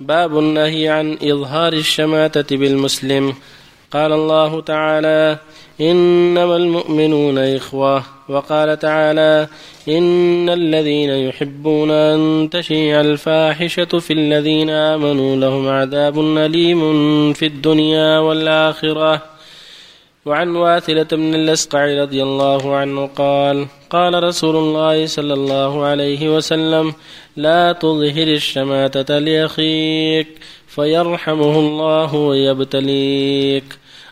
باب النهي عن إظهار الشماتة بالمسلم. قال الله تعالى إنما المؤمنون إخوة. وقال تعالى إن الذين يحبون أن تشيع الفاحشة في الذين آمنوا لهم عذاب أليم في الدنيا والآخرة. وعن واثلة بن الأسقع رضي الله عنه قال قال رسول الله صلى الله عليه وسلم لا تظهر الشماتة لأخيك فيرحمه الله ويبتليك.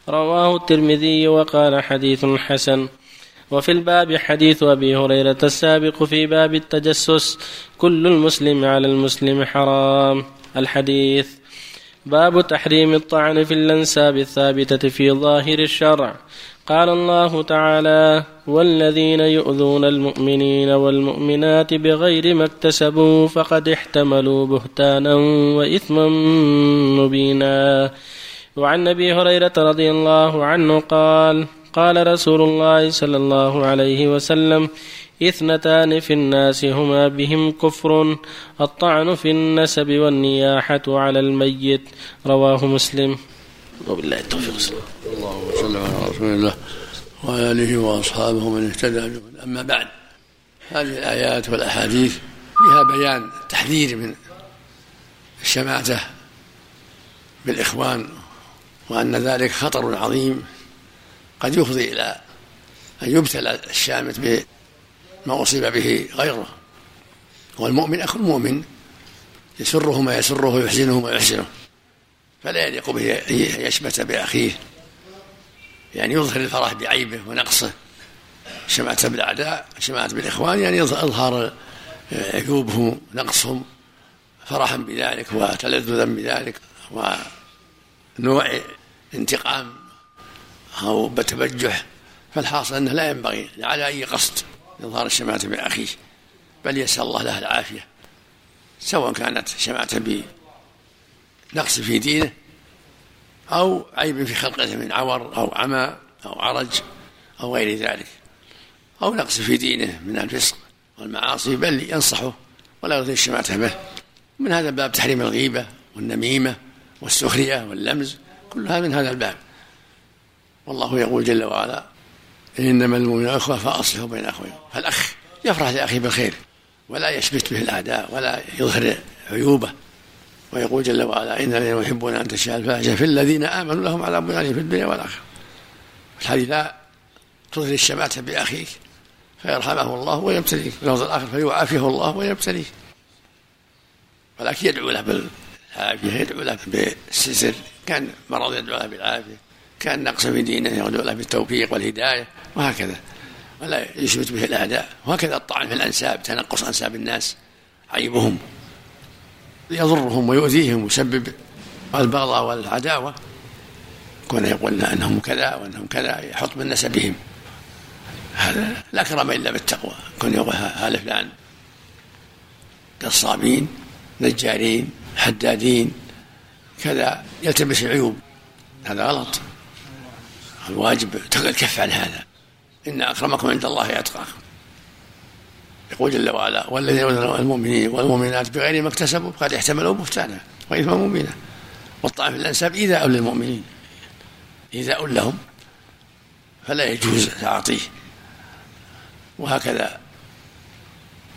رواه الترمذي وقال حديث حسن. وفي الباب حديث أبي هريرة السابق في باب التجسس كل المسلم على المسلم حرام. الحديث باب تحريم الطعن في الأنساب الثابتة في ظاهر الشرع. قال الله تعالى والذين يؤذون المؤمنين والمؤمنات بغير ما اكتسبوا فقد احتملوا بهتانا وإثما مبينا. وعن أبي هريرة رضي الله عنه قال قال رسول الله صلى الله عليه وسلم إثنتان في الناس هما بهم كفر الطعن في النسب والنياحة على الميت. رواه مسلم. وبالله التوفيق. اللهم صل على رسول الله وعلى اله وأصحابه من اهتدى أما بعد هذه الآيات والأحاديث فيها بيان التحذير من الشماتة بالإخوان وأن ذلك خطر عظيم قد يفضي إلى أن يبتلى الشامت بما أصيب به غيره. والمؤمن أخو المؤمن يسره ما يسره ويحزنه ما يحزنه فلا يليق به أن يشمت بأخيه يعني يظهر الفرح بعيبه ونقصه. شمعت بالأعداء شمعت بالإخوان يعني إظهار عيوبهم نقصهم فرحا بذلك وتلذذا بذلك ونوع انتقام أو بتبجح فالحاصل أنه لا ينبغي على أي قصد إظهار الشماتة بأخيه بل يسأل الله له العافية سواء كانت شماتة بنقص في دينه أو عيب في خلقته من عور أو عمى أو عرج أو غير ذلك أو نقص في دينه من الفسق والمعاصي بل ينصحه ولا يظهر الشماتة به. من هذا الباب تحريم الغيبة والنميمة والسخرية واللمز كلها من هذا الباب. والله يقول جل وعلا إنما المؤمنون أخوة فأصلحوا بين أخوين فالأخ يفرح لأخيه بالخير ولا يشمت به الأعداء ولا يظهر عيوبه. ويقول جل وعلا إن الذين يحبون أن تشاء الفاحشة في الذين آمنوا لهم عذاب أليم في الدنيا والآخرة. الحديث لا تظهر الشماتة بأخيك فيرحمه الله ويبتليك اللفظ الآخر فيعافيه الله ويبتليك. ولكن يدعو له بالعافية يدعو له بالسزر كان مرض يدعو له بالعافية. كان نقص في دينه يدعو له بالتوفيق والهداية وهكذا. ولا يشمت به الأعداء. وهكذا الطعن في الأنساب تنقص أنساب الناس عيبهم يضرهم ويؤذيهم ويسبب البغضاء والعداوة. كون يقول أنهم كذا وأنهم كذا يحط من نسبهم هذا لا كرم إلا بالتقوى. كون يقول هذا فلان. قصابين نجارين حدادين كذا يلتبس العيوب. هذا غلط. الواجب الكف عن هذا. إن أكرمكم عند الله أتقاكم. يقول جل وعلا والذين يؤذون المؤمنين والمؤمنات بغير ما اكتسبوا قد احتملوا بهتانا واثما مبينا والطعن في الأنساب ايذاء للمؤمنين. ايذاء لهم فلا يجوز تعاطيه. وهكذا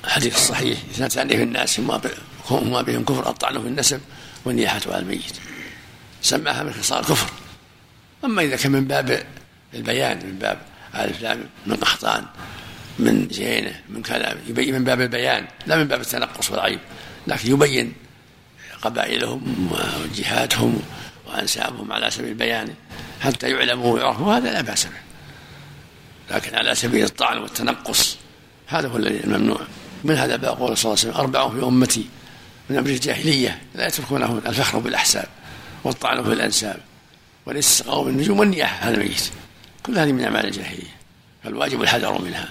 الحديث الصحيح اثنتان في الناس هما بهم كفر الطعن في النسب والنياحة على الميت. سماها من خصال الكفر أما إذا كان من باب البيان من باب ألف لام من قحطان من زينة من كلام يبين من باب البيان لا من باب التنقص والعيب لكن يبين قبائلهم وجهاتهم وأنسابهم على سبيل البيان حتى يعلموا ويعرفوا هذا لا بأس به. لكن على سبيل الطعن والتنقص هذا هو الذي الممنوع. من هذا باب؟ قول صلى الله عليه وسلم أربع في أمتي من أمر الجاهلية لا يتركونه الفخر بالأحساب والطعن في الأنساب. والاستسقاء بالنجوم والنياحه هذا ميت. كل هذه من أعمال الجاهلية. فالواجب الحذر منها.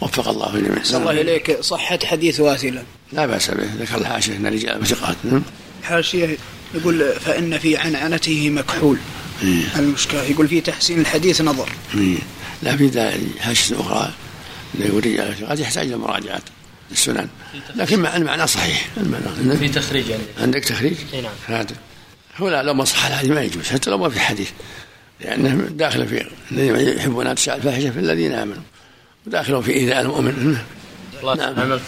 وفق الله الجميع الله إليك. صحة حديث واثلة لا بأس به. ذكر الحاشية أن رجال وثقات. نعم. حاشية يقول فإن في عنعنته مكحول. إيه؟ المشكلة يقول في تحسين الحديث نظر. إيه؟ لا في حاشية أخرى يقول رجال قد يحتاج إلى مراجعات السنن. لكن المعنى صحيح. المعنى في تخريج يعني. عندك تخريج؟ اي نعم. لا لو ما صح الحديث ما يجوز حتى لو ما في حديث لأنه داخل في الذين يحبون أن الفاحشة في الذين آمنوا وداخل في إيذاء المؤمن. نعم.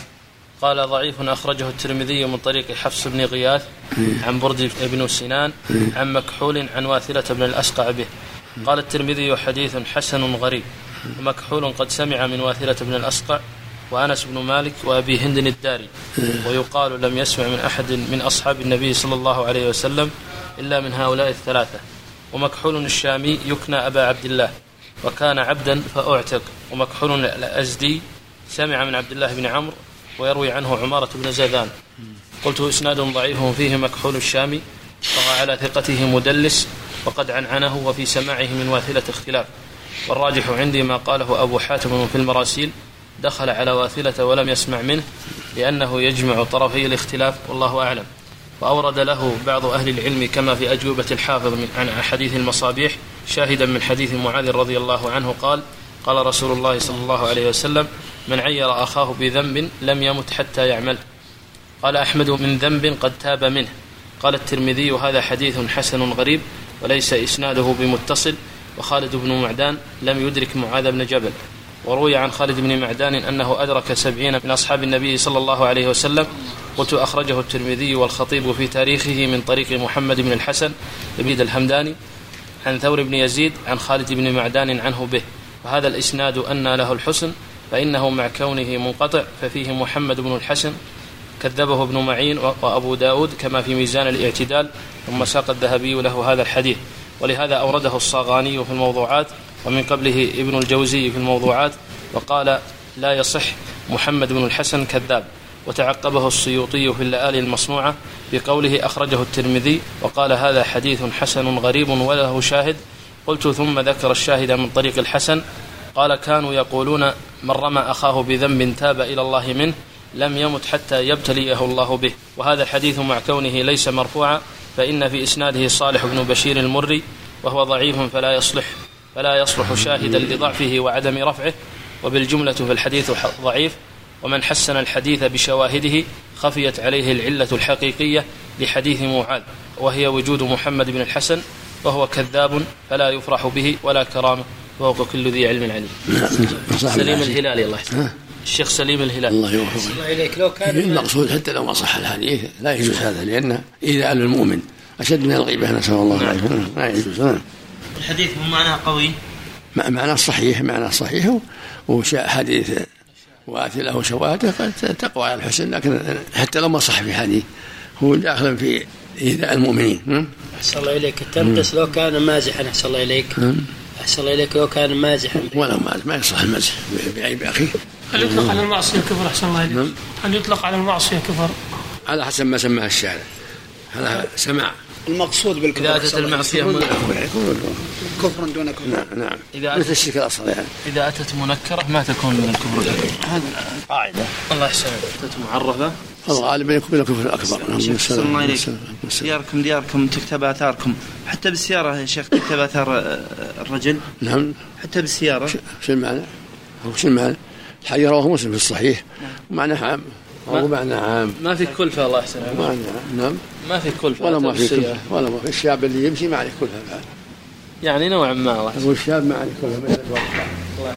قال ضعيف أخرجه الترمذي من طريق حفص بن غياث عن برد بن سنان عن مكحول عن واثلة بن الأسقع به. قال الترمذي حديث حسن غريب. ومكحول قد سمع من واثلة بن الأسقع وأنس بن مالك وأبي هند الداري. ويقال لم يسمع من أحد من أصحاب النبي صلى الله عليه وسلم إلا من هؤلاء الثلاثة. ومكحول الشامي يكنى أبا عبد الله. وكان عبدا فأعتق. ومكحول الأزدي سمع من عبد الله بن عمرو ويروي عنه عمارة بن زيدان قلت إسناد ضعيف فيه مكحول الشامي طغى على ثقته مدلس وقد عنعنه وفي سماعه من واثلة اختلاف. والراجح عندي ما قاله أبو حاتم في المراسيل دخل على واثلة ولم يسمع منه لأنه يجمع طرفي الاختلاف والله أعلم. وأورد له بعض أهل العلم كما في أجوبة الحافظ عن حديث المصابيح شاهدا من حديث معاذ رضي الله عنه قال قال رسول الله صلى الله عليه وسلم من عير أخاه بذنب لم يمت حتى يعمل. قال أحمد من ذنب قد تاب منه. قال الترمذي هذا حديث حسن غريب وليس إسناده بمتصل. وخالد بن معدان لم يدرك معاذ بن جبل. وروي عن خالد بن معدان أنه أدرك سبعين من أصحاب النبي صلى الله عليه وسلم قلت أخرجه الترمذي والخطيب في تاريخه من طريق محمد بن الحسن بن الحمداني عن ثور بن يزيد عن خالد بن معدان عنه به. وهذا الإسناد أن له الحسن فإنه مع كونه منقطع ففيه محمد بن الحسن كذبه ابن معين وأبو داود كما في ميزان الاعتدال ثم ساق الذهبي له هذا الحديث. ولهذا أورده الصاغاني في الموضوعات ومن قبله ابن الجوزي في الموضوعات وقال لا يصح محمد بن الحسن كذاب. وتعقبه السيوطي في اللآلي المصنوعة بقوله أخرجه الترمذي وقال هذا حديث حسن غريب وله شاهد. قلت ثم ذكر الشاهد من طريق الحسن. قال كانوا يقولون من رمى أخاه بذنب تاب إلى الله منه لم يمت حتى يبتليه الله به. وهذا الحديث مع كونه ليس مرفوعا فإن في إسناده صالح بن بشير المري وهو ضعيف فلا يصلح. فلا يصلح شاهدا لضعفه وعدم رفعه وبالجملة في الحديث ضعيف ومن حسن الحديث بشواهده خفيت عليه العلة الحقيقية لحديث معاذ وهي وجود محمد بن الحسن وهو كذاب فلا يفرح به ولا كرامة فوق كل ذي علم عليم. سليم الهلالي الله يحسن الشيخ سليم الهلالي. الله يوفقه الله إليك لو كان المقصود حتى لو ما صح الحديث لا يجوز هذا لأنه إذا المؤمن أشد من الغيبة نسأل الله العافية. نعم. لا يجوز. نعم الحديث معناه قوي؟ معناه صحيح معناه صحيح. وشاء حديث واثلة وشواهده قد تقوى على الحسن لكن حتى لو ما صح في حديث هو داخل في إيذاء المؤمنين. أحسن الله إليك. التمتس لو كان مازحا أحسن الله إليك. أحسن الله إليك لو كان مازحا ولا مازح ما يصلح المزح بعيب اخيه هل يطلق على المعصية كفر؟ أحسن الله إليك. هل يطلق على المعصية كفر؟ على حسب ما سماه الشارع. هذا سماع. المقصود بالكفر. إذا أتت المعصية كفر دون كفر. نعم نعم. إذا مثل الشرك الأصغر يعني إذا أتت منكرة ما تكون من الكفر الأكبر. هذا قاعدة. الله يحسن أتت معرفة. الغالب يكون من الكفر الأكبر. نعم الله إليك دياركم دياركم تكتب آثاركم. حتى بالسيارة يا شيخ تكتب آثار آه، الرجل. نعم. حتى بالسيارة. شو المعنى؟ شو المعنى؟ الحديث رواه مسلم في الصحيح. نعم. معناه عام أو معنى عام. ما في كلفة الله يحسن نعم. ما في كلفة ولا ما في كلفة ولا ما في الشاب اللي يمشي ما عليه كلفة بعد يعني نوعا ما الله الشاب ما عليه كلفة